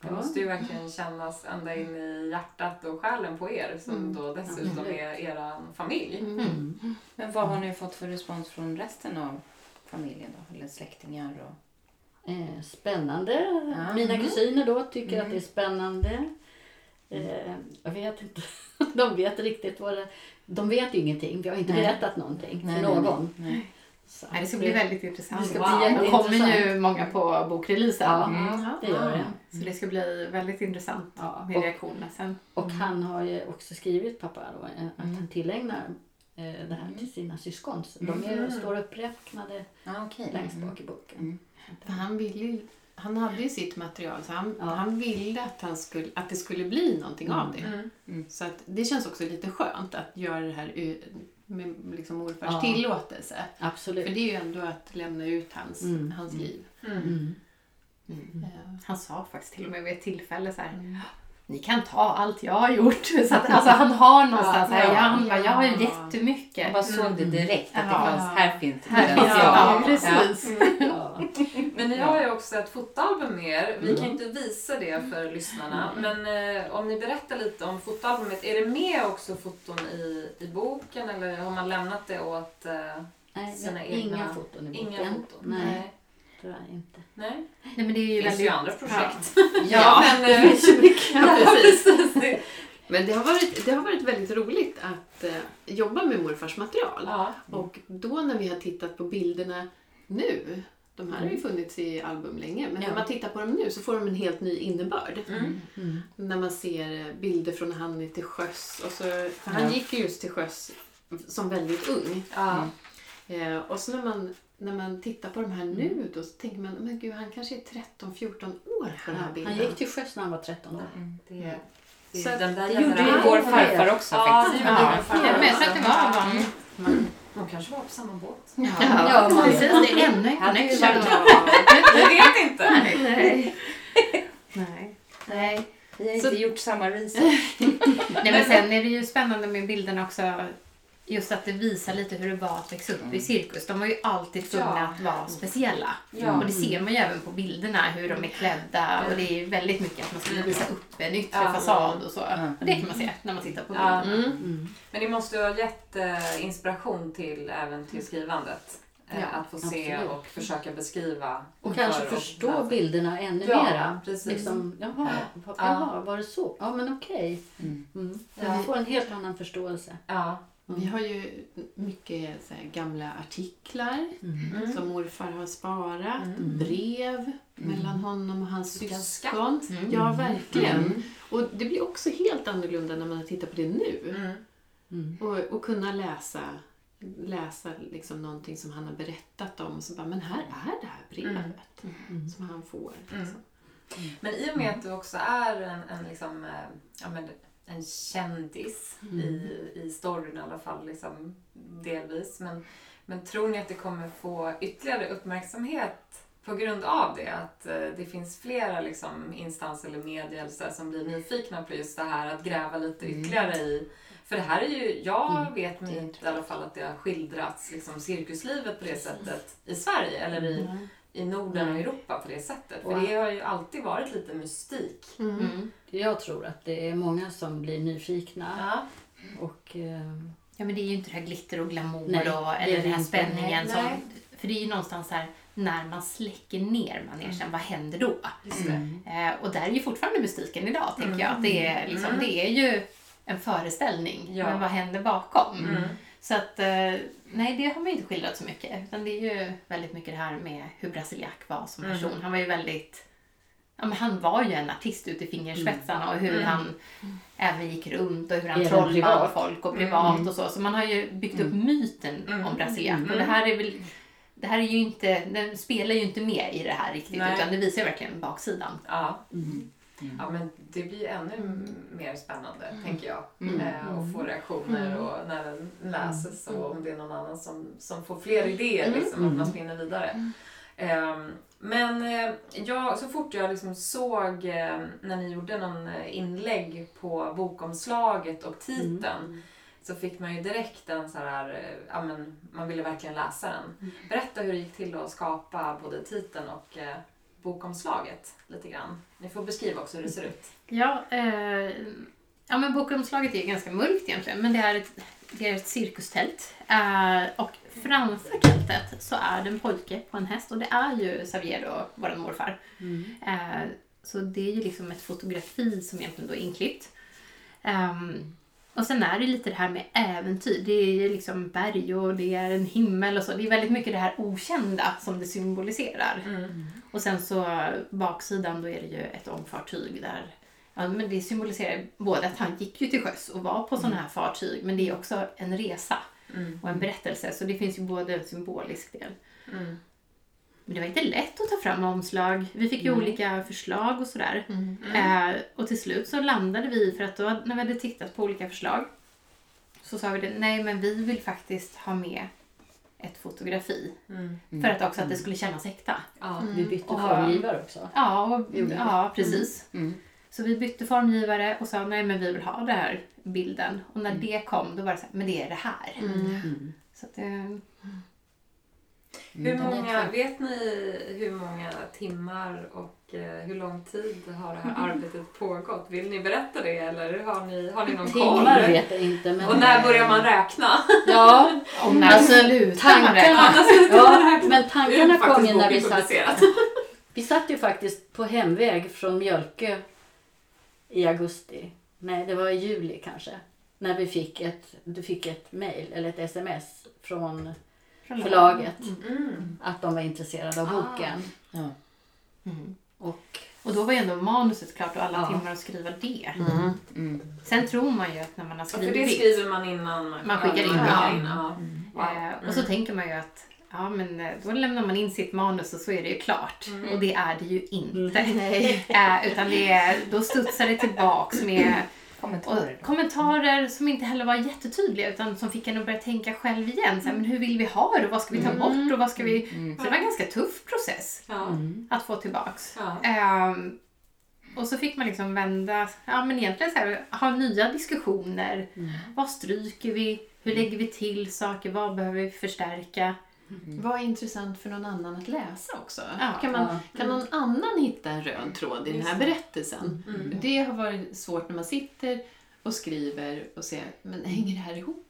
Mm. Det måste ju verkligen kännas ända in i hjärtat och själen på er som Mm. då dessutom är er familj. Mm. Men vad har ni fått för respons från resten av familjen då? Eller släktingar? Och... Eh, spännande. Ja. Mina Mm. kusiner då tycker Mm. att det är spännande. Eh, jag vet inte. *laughs* De vet riktigt vad det De vet ju ingenting. Vi har inte Nej. berättat någonting Nej, för nej, någon. Nej. Så Nej, det ska bli väldigt intressant. det ska Wow. bli Det kommer ju många på bokreleasen. Ja, Mm. det gör det. Så det ska bli väldigt intressant Ja, med och, reaktionerna sen. och han har ju också skrivit, pappa, då, eh, att Mm. han tillägnar eh, det här till sina syskon. Så De är, Mm. står uppräknade Ja, okej. längst Mm. bak i boken. Mm. Han, ville, han hade ju sitt material så han, Ja. han ville att, han skulle, att det skulle bli någonting av det. Mm. Så att det känns också lite skönt att göra det här med liksom morfars Ja. tillåtelse. För Absolut. det är ju ändå att lämna ut hans, Mm. hans Mm. liv. Mm. Mm. Ja. Han sa faktiskt till och med vid ett tillfälle så här, Mm. ni kan ta allt jag har gjort. *laughs* Så att, alltså, han har någonstans här, Ja. ja, han bara, jag har Ja. jättemycket. Jag bara såg det direkt att det Ja. fanns, här finns det Här finns potential. ja, precis. Men ni har ju också ett fotoalbum med er. Vi Mm. kan ju inte visa det för lyssnarna. Men eh, om ni berättar lite om fotoalbumet. Är det med också foton i, i boken eller har man lämnat det åt eh, Nej, Sina har inga egna- foton i boken. inga foton? Nej. Tyvärr inte. Nej, Nej, men det är ju finns ju väldigt... andra projekt. *laughs* Ja. men... Det eh, finns ju mycket. *laughs* Ja, precis. Det- Men det har, varit, det har varit väldigt roligt att eh, jobba med morfars material. Ja. Och då när vi har tittat på bilderna nu, de här har ju funnits i album länge, men Ja. när man tittar på dem nu så får de en helt ny innebörd. Mm. Mm. När man ser bilder från när han är till sjöss. Och så, för han Ja. gick ju just till sjöss som väldigt ung. Ja. Eh, och så när man, när man tittar på de här nu då så tänker man, men gud han kanske är 13-14 år på den här bilden. Han gick till sjöss när han var 13 år. Det, det, Så den där det gjorde är vår farfar också Ja, faktiskt. det gjorde Ja. min farfar Ja, men jag tror att det var. Mm. De kanske var på samma båt. Ja, Ja, precis. Det är ännu en connection. Vi vet inte. Nej. Nej. Nej. Vi har Så- inte gjort samma research. *laughs* Nej, men sen är det ju spännande med bilderna också. Just att det visar lite hur det var att växa upp i cirkus. De var ju alltid tvungna Ja. att vara speciella. Ja. Och det ser man ju även på bilderna, hur de är klädda. Och det är ju väldigt mycket att man ska visa upp en yttre Ja. fasad och så. Ja. Och det kan man se när man tittar på bilderna. Mm. Mm. Men det måste ju ha gett eh, inspiration till även till skrivandet. Eh, Ja, att få se absolut. och försöka beskriva. Och kanske för- förstå läsa. bilderna ännu Ja, mera. precis. Liksom, jaha, Ja. jaha, var det så? Ja, men okej. Mm. Mm. Ja. Man får en helt annan förståelse. Ja. Vi har ju mycket så här, gamla artiklar Mm. som morfar har sparat, Mm. brev mellan honom och hans syskon. Mm. Ja, verkligen. Och det blir också helt annorlunda när man tittar på det nu. Mm. Mm. Och, och kunna läsa, läsa liksom någonting som han har berättat om och så bara, men här är det här brevet Mm. som han får. Mm. Liksom. Men i och med att du också är en, en, liksom, eh, ja, men, en kändis Mm. i, i storyn i alla fall, liksom, delvis. Men, men tror ni att det kommer få ytterligare uppmärksamhet på grund av det? Att eh, det finns flera liksom, instanser eller medier så som blir nyfikna på just det här att gräva lite ytterligare i för det här är ju, jag Mm. vet inte i alla fall att det har skildrats liksom, cirkuslivet på det sättet i Sverige eller i, Mm. I Norden och. Europa på det sättet. För Wow. det har ju alltid varit lite mystik. Mm. Mm. Jag tror att det är många som blir nyfikna. Ja. Och, eh, Ja, men det är ju inte det här glitter och glamour Nej, och, eller den här spänningen. Nej, Som, för det är ju någonstans här, när man släcker ner manegen, vad händer då? Just det. Eh, och där är ju fortfarande mystiken idag, tänker jag. Att det, är, liksom, Mm. det är ju en föreställning, Ja. men vad händer bakom? Mm. Så att, eh, nej det har man inte skildrat så mycket. Utan det är ju väldigt mycket det här med hur Brasiliak var som Mm. person. Han var ju väldigt, ja men han var ju en artist ut i fingerspetsarna och hur Mm. han även gick runt och hur han privat. folk och privat och så. Så man har ju byggt upp myten Mm. om Brasiliak. Mm. Och det här är väl, det här är ju inte, den spelar ju inte med i det här riktigt Nej. utan det visar ju verkligen baksidan. Ja. Mm. ja, men det blir ännu mer spännande, tänker jag. Mm. Eh, och få reaktioner och när den läses och om det är någon annan som, som får fler idéer, liksom, att man spinner vidare. Ehm, men eh, jag, så fort jag liksom såg eh, när ni gjorde någon eh, inlägg på bokomslaget och titeln så fick man ju direkt en så här, eh, ja men man ville verkligen läsa den. Berätta hur det gick till att skapa både titeln och eh, bokomslaget lite grann. Ni får beskriva också hur det ser ut. Ja, eh, ja men bokomslaget är ganska mörkt egentligen, men det är ett, det är ett cirkustält. Eh, och framför tältet så är det en pojke på en häst och det är ju Xavier då, vår morfar. Eh, så det är ju liksom ett fotografi som egentligen då är inklippt. Ehm, och sen är det lite det här med äventyr. Det är liksom berg och det är en himmel och så. Det är väldigt mycket det här okända som det symboliserar. Och sen så baksidan då är det ju ett ångfartyg där Ja, men det symboliserar både att han gick ju till sjöss och var på sådana här fartyg men det är också en resa Mm. och en berättelse så det finns ju både en symbolisk del. Mm. Men det var inte lätt att ta fram omslag. Vi fick ju olika förslag och sådär. Mm. Eh, och till slut så landade vi, för att då när vi hade tittat på olika förslag så sa vi det, nej men vi vill faktiskt ha med ett fotografi. Mm. För att också att det skulle kännas äkta. Ja. Vi bytte Och- formgivare också. Ja, och, ja precis. Mm. Så vi bytte formgivare och sa nej men vi vill ha den här bilden. Och när det kom då var det så här, men det är det här. Så att, eh, Hur den är många, vet ni hur många timmar och eh, hur lång tid har det här *laughs* arbetet pågått? Vill ni berätta det eller har ni, har ni någon koll? Timmar vet jag inte. Men, Och när börjar man räkna? *laughs* Ja, Och när Alltså, slutar man räkna? tankarna, ja, men tankarna kom ju när vi satt, *laughs* vi satt ju faktiskt på hemväg från Mjölkö i augusti. Nej, det var i juli kanske. När vi fick ett, du fick ett mail eller ett sms från förlaget Mm. att de var intresserade av Ah. boken. Ja. Mm. Och Och då var ju ändå manuset klart och alla Ja. timmar att skriva det. Mm. Mm. Sen tror man ju att när man har Ja, för det skrivit skriver man innan Man skickar in, man ja. skickar in. Ja. Wow. Eh, och så Mm. tänker man ju att ja, men eh, då lämnar man in sitt manus och så är det ju klart. Mm. Och det är det ju inte. *laughs* Eh, utan det är, då studsar det tillbaks med Kommentarer. och kommentarer som inte heller var jättetydliga utan som fick en att börja tänka själv igen. Så här, men hur vill vi ha det och vad ska vi ta bort och vad ska vi... Mm. Så det var en ganska tuff process Ja. att få tillbaks. Ja. Ehm, och så fick man liksom vända, ja men egentligen så här, ha nya diskussioner. Vad stryker vi? Hur lägger vi till saker? Vad behöver vi förstärka? Vad är intressant för någon annan att läsa också? Ja. kan, man, Ja. kan någon annan hitta en röd tråd i den här Just det. berättelsen? Mm. Det har varit svårt när man sitter och skriver och ser, men hänger det här ihop?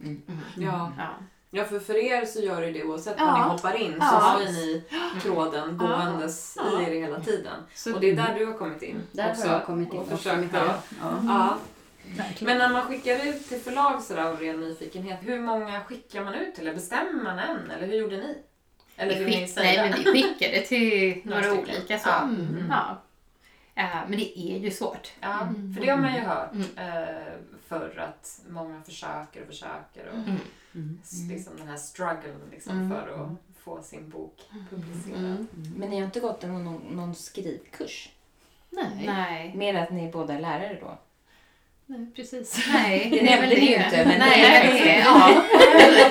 Ja. Ja. ja, för för er så gör det det oavsett Ja. var ni hoppar in så Ja. har ni tråden gåendes Ja. i er hela tiden. Så, Och det är där du har kommit in där också. har jag kommit in och också försökt Ja. Men när man skickar ut till förlag sådär av ren nyfikenhet, hur många skickar man ut till? Eller bestämmer man en? Eller hur gjorde ni? Eller Vi skick, nej men vi skickade till *laughs* Några olika så. Ja. Mm. Ja. Eh, men det är ju svårt. Ja, för det har man ju hört Mm. eh, förr att många försöker och försöker och Mm. liksom den här strugglen liksom Mm. för att få sin bok publicerad. Mm. Men ni har inte gått någon, någon skrivkurs? Nej. Nej. Mer att ni båda är lärare då? Nej, precis. Nej, *laughs* Det nämnde ni ju inte, men Nej, det är det ja.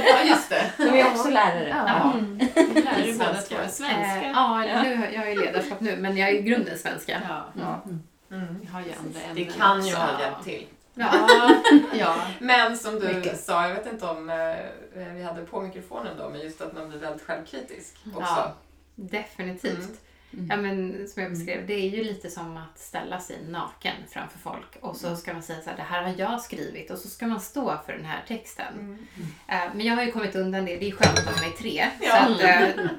ja, just det. De är också lärare. Ja. Mm. Lärare båda två. Svenska. Svenska. Eh, ja, nu, jag är ledarskap nu, men jag är i grunden svenska. Ja. Ja. Mm. Vi har ju andra Det kan ju ha hjälpt till. Ja. *laughs* Ja. Men som du Mycket. sa, jag vet inte om eh, vi hade på mikrofonen då, men just att man blir väldigt självkritisk också. Ja. Definitivt. Mm. Ja, men som jag beskrev, det är ju lite som att ställa sig naken framför folk och så ska man säga så här, det här har jag skrivit och så ska man stå för den här texten. Mm. Eh, Men jag har ju kommit undan det, det är skönt att de är tre. Ja. Så att,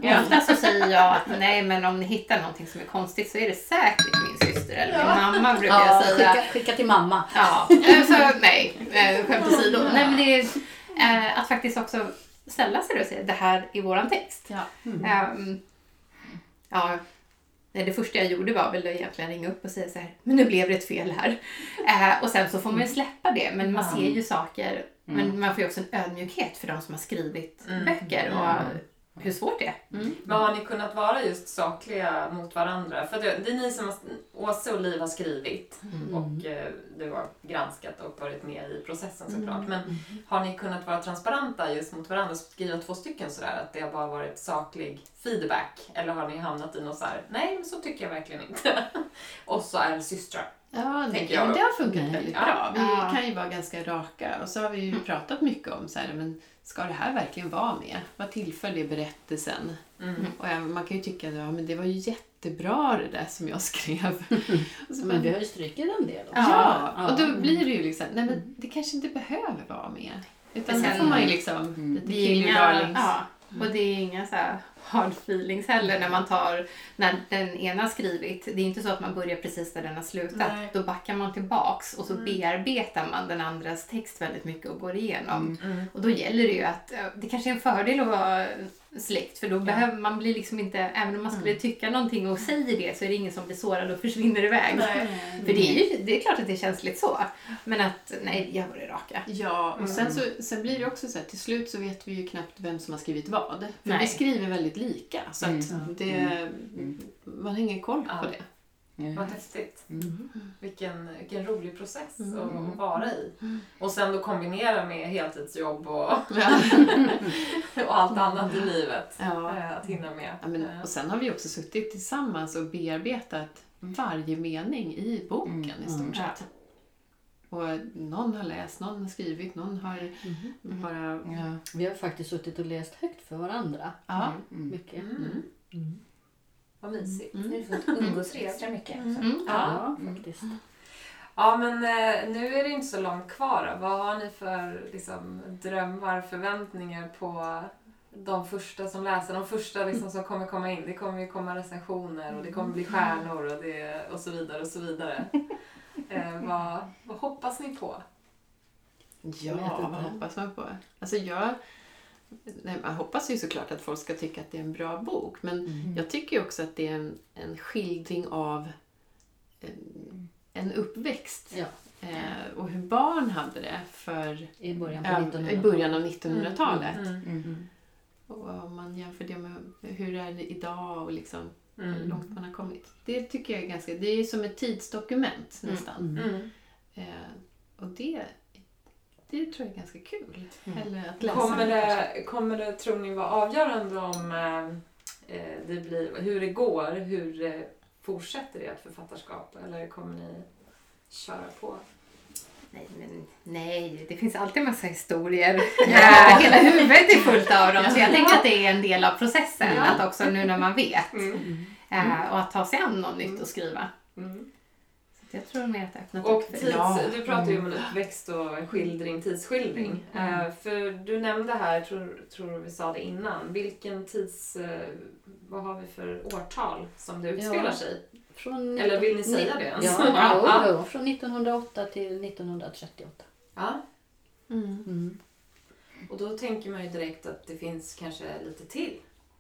eh, *laughs* ofta så säger jag att nej men om ni hittar någonting som är konstigt så är det säkert min syster eller min mamma brukar Ja, jag säga. skicka, skicka till mamma. Ja, eh, så nej, skämt åsido. Nej men det är eh, att faktiskt också ställa sig och säga det här är våran text. Ja. Ehm, ja, nej, det första jag gjorde var väl att egentligen ringa upp och säga så här, men nu blev det ett fel här. Eh, och sen så får man ju släppa det, men man ser ju saker, men man får ju också en ödmjukhet för de som har skrivit Mm. böcker och hur svårt det är. Men har ni kunnat vara just sakliga mot varandra? För det, det är ni som, har, Åse och Liv har skrivit och eh, du har granskat och varit med i processen såklart. Men har ni kunnat vara transparenta just mot varandra och skriva två stycken sådär att det har bara varit saklig feedback? Eller har ni hamnat i något så här, nej men så tycker jag verkligen inte. *laughs* och så är det systrar. Ja, det, Tänker jag men då. det har funkat Mm. väldigt Ja. bra. Vi Ja. kan ju vara ganska raka och så har vi ju pratat mycket om så här, men ska det här verkligen vara med? Vad tillför det berättelsen? Mm. Och även- man kan ju tycka att ja, men det var ju jättebra det där som jag skrev. Och *laughs* så Men bara, vi har ju strukit en del också. ja, Ja. och då blir det ju liksom, nej men det kanske inte behöver vara med. Utan Men sen sen- får man ju liksom Mm. lite Det är kill darlings. ja, och det är inga så här hard feelings heller när man tar, när den ena har skrivit. Det är inte så att man börjar precis där den har slutat. Nej. Då backar man tillbaks och så bearbetar man den andras text väldigt mycket och går igenom. Mm. Och då gäller det ju att, eh, det kanske är en fördel att vara släkt för då behöver man bli liksom inte, även om man skulle tycka någonting och säger det så är det ingen som blir sårad och försvinner iväg. Nej. *laughs* För det är ju, det är klart att det är känsligt så. Men att, nej, jag var det raka. Ja, och sen, så, sen blir det också så här, till slut så vet vi ju knappt vem som har skrivit vad. För Nej. vi skriver väldigt lika, så att Mm. det, man har ingen koll Ja. på det. Vad häftigt. Mm. Vilken, vilken rolig process Mm. att, vara i. Och sen då kombinera med heltidsjobb och, *laughs* och allt annat i livet. Ja. eh, Att hinna med. Ja, men, Eh, och sen har vi också suttit tillsammans och bearbetat varje mening i boken Mm. i stort Ja. sett. Och någon har läst, någon har skrivit, någon har bara... Ja. Vi har faktiskt suttit och läst högt för varandra. Ja. Mm. Mycket. Mm. Vad mysigt. Nu har vi umgås extra mycket. så. Mm. Ja, faktiskt. Ja, men eh, nu är det inte så långt kvar. Då. Vad har ni för liksom, drömmar, förväntningar på de första som läser? De första liksom, som kommer komma in. Det kommer ju komma recensioner och det kommer bli stjärnor och, det, och så vidare och så vidare. *laughs* Eh, vad, vad hoppas ni på? Ja, vad hoppas man på? Alltså jag, nej, man hoppas ju såklart att folk ska tycka att det är en bra bok. Men Mm. jag tycker ju också att det är en, en skildring av en, en uppväxt. Ja, Eh, och hur barn hade det för, i början på 1900 i början av 1900-talet. Mm. Mm. Och om man jämför det med hur det är idag och liksom hur Mm. långt man har kommit. Det tycker jag är ganska, det är som ett tidsdokument nästan. Mm. Eh, och det, det tror jag är ganska kul. Mm. Eller att läsa Kommer, det, kommer det, tror ni, vara avgörande om eh, eh, det blir, hur det går? Hur eh, fortsätter ert författarskap? Eller kommer ni köra på? Nej, men, nej, det finns alltid massa historier. *laughs* Ja. Hela huvudet är fullt av dem. Så jag tänker att det är en del av processen. Ja. Att också nu när man vet. Mm. eh, Och att ta sig an något nytt och skriva. Mm. Så jag tror mer att det öppnat Och upp för tids, Ja. du pratar ju om en uppväxt och en skildring, tidsskildring. Eh, för du nämnde här, tror, tror vi sa det innan, vilken tids... Eh, vad har vi för årtal som det utspelar Ja. sig? Från Eller vill ni säga det ens? Ja, *laughs* Ja. från 1908 till 1938. Ja. Mm. Mm. Och då tänker man ju direkt att det finns kanske lite till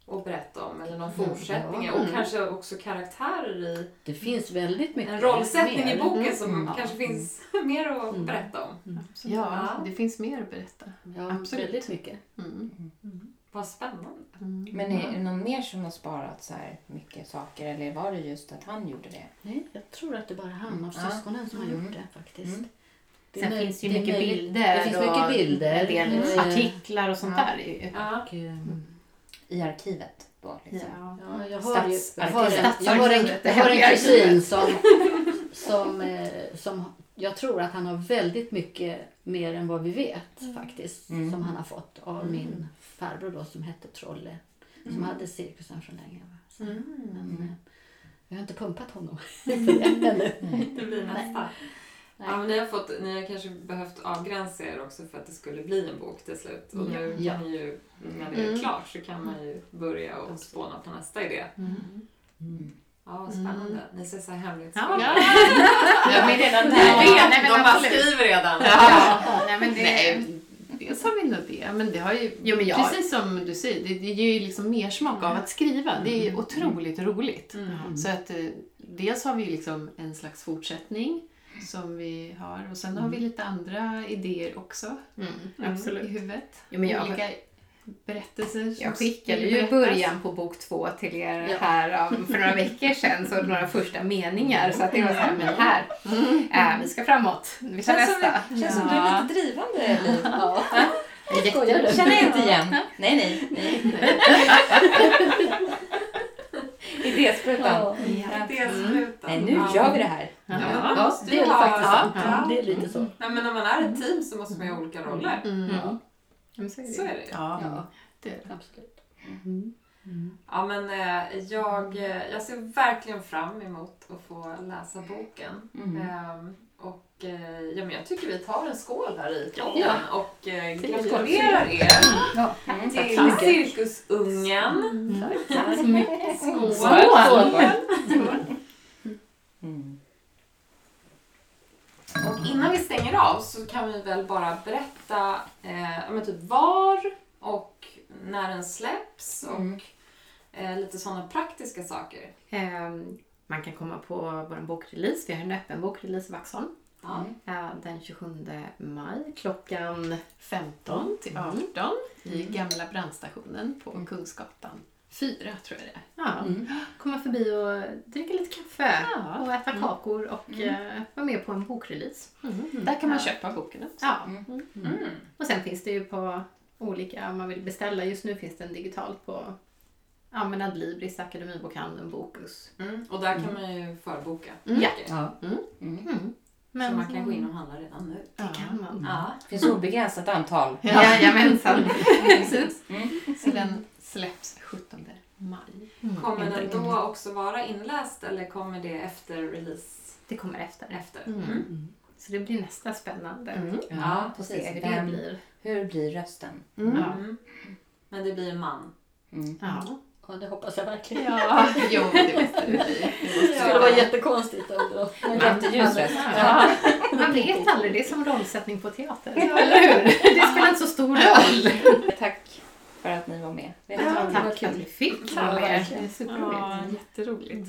att berätta om eller någon Mm, fortsättning ja. och Mm. kanske också karaktärer i Det finns väldigt mycket en rollsättning mer. i boken som Mm. kanske finns *laughs* mer att Mm. berätta om. Ja, Ja. det finns mer att berätta. Ja, Absolut. väldigt mycket. Mm. Vad spännande. Mm. Men är det någon mer som har sparat så här mycket saker eller var det just att han gjorde det? Nej, jag tror att det bara är han av Ja. syskonen som har gjort det faktiskt. Mm. Det Sen finns ju det mycket bilder. Det finns och mycket bilder. En del artiklar och sånt Ja. där. och, eh, I arkivet då liksom? Ja. Ja, jag har, ju, jag, Stadsarkivet. har en, jag, har en, Stadsarkivet, jag har en hemliga kusin som, som, eh, som jag tror att han har väldigt mycket mer än vad vi vet faktiskt. Mm. Som han har fått av min farbror då som hette Trolle. Som Mm. hade cirkusen från länge. Mm. Men eh, jag har inte pumpat honom *laughs* det ännu. *laughs* Det blir nästa. Nej. Ja, men ni, har fått, ni har kanske behövt avgränsa er också för att det skulle bli en bok till slut. Och nu Ja. kan ni ju, när det är Mm. klart så kan man ju börja och spåna på nästa idé. Mm. Ja, spännande. Ni ser så här hemligt Ja. ja. Ja, men redan där. Ja, Nej, men De bara skriver redan. Ja, nej, men det, Nej, dels har vi nog det. Men det har ju, Jo, men jag- precis som du säger, det, det ger ju liksom mer smak av att skriva. Det är ju otroligt roligt. Mm. Så att eh, dels har vi liksom en slags fortsättning som vi har och sen har vi lite andra idéer också Mm, i absolut. huvudet. Jo, men jag, Olika berättelser som jag skickade ju berättas. början på bok två till er Ja. här um, för några veckor sedan, så några första meningar. Så att det var så här, men här, äh, vi ska framåt. Vi tar Känns som, nästa. känns som du är lite drivande, Liv. Ja. Jätte- du? känner jag inte igen. Nej, nej. nej. *laughs* Idésprutan. Ja. Det är slutet. Nej, nu gör vi det här. Ja. Ja, det är Ja, faktiskt ja, ja. Det är lite så. Nej, men om man är ett team så måste man ju ha olika roller. Mm. Ja, Men så är det. Så är det. Ja, ja, det är det. absolut. Ja, men eh, jag, eh, jag ser verkligen fram emot att få läsa boken. Mm. Och eh, ja, men jag tycker vi tar en skål här i podden Ja. och gratulerar er Ja. Mm, till. Cirkusungen. Tack så mycket. Skål! Skål. Mm. Och innan vi stänger av så kan vi väl bara berätta eh, men typ var och när den släpps och Mm. eh, lite sådana praktiska saker. Ehm, Man kan komma på vår bokrelease. Vi har en öppen bokrelease i Vaxholm. Ja. eh, Den 27 maj klockan 15 till 18 i gamla brandstationen på Kungsgatan 4 tror jag det är. Ja, Mm. komma förbi och dricka lite kaffe Ja. och äta kakor och Mm. eh, vara med på en bokrelease. Där kan man Ja. köpa boken också. Ja. Mm. Och sen finns det ju på olika, om man vill beställa, just nu finns den digitalt på ja, men Adlibris, Akademibokhandeln, Bokus. Mm. Och där kan man ju förboka. Mm. Ja. Ja. Mm. Mm. Men så man kan gå in och handla redan nu. Det kan man. Ja. Det finns obegränsat antal. Jajamensan. *laughs* Precis. Så den släpps 17 Maj. Mm, Kommer den då också vara inläst eller kommer det efter release? Det kommer efter. Efter? Mm. Så det blir nästa spännande. Mm. Ja, precis. hur det blir. hur blir rösten? Mm. Ja. Mm. Men det blir en man. Mm. Ja. Ja, det hoppas jag verkligen. Ja, *laughs* jo, det måste *laughs* det bli. Skulle vara jättekonstigt om det var En jätteljus röst. Ja. Man vet aldrig, det är som rollsättning på teater. Eller hur? Det spelar inte så stor roll. *laughs* Tack för att ni var med. Ja, det var tack för kul. att vi fick Ja, vara med. är superroligt. Ja, jätteroligt.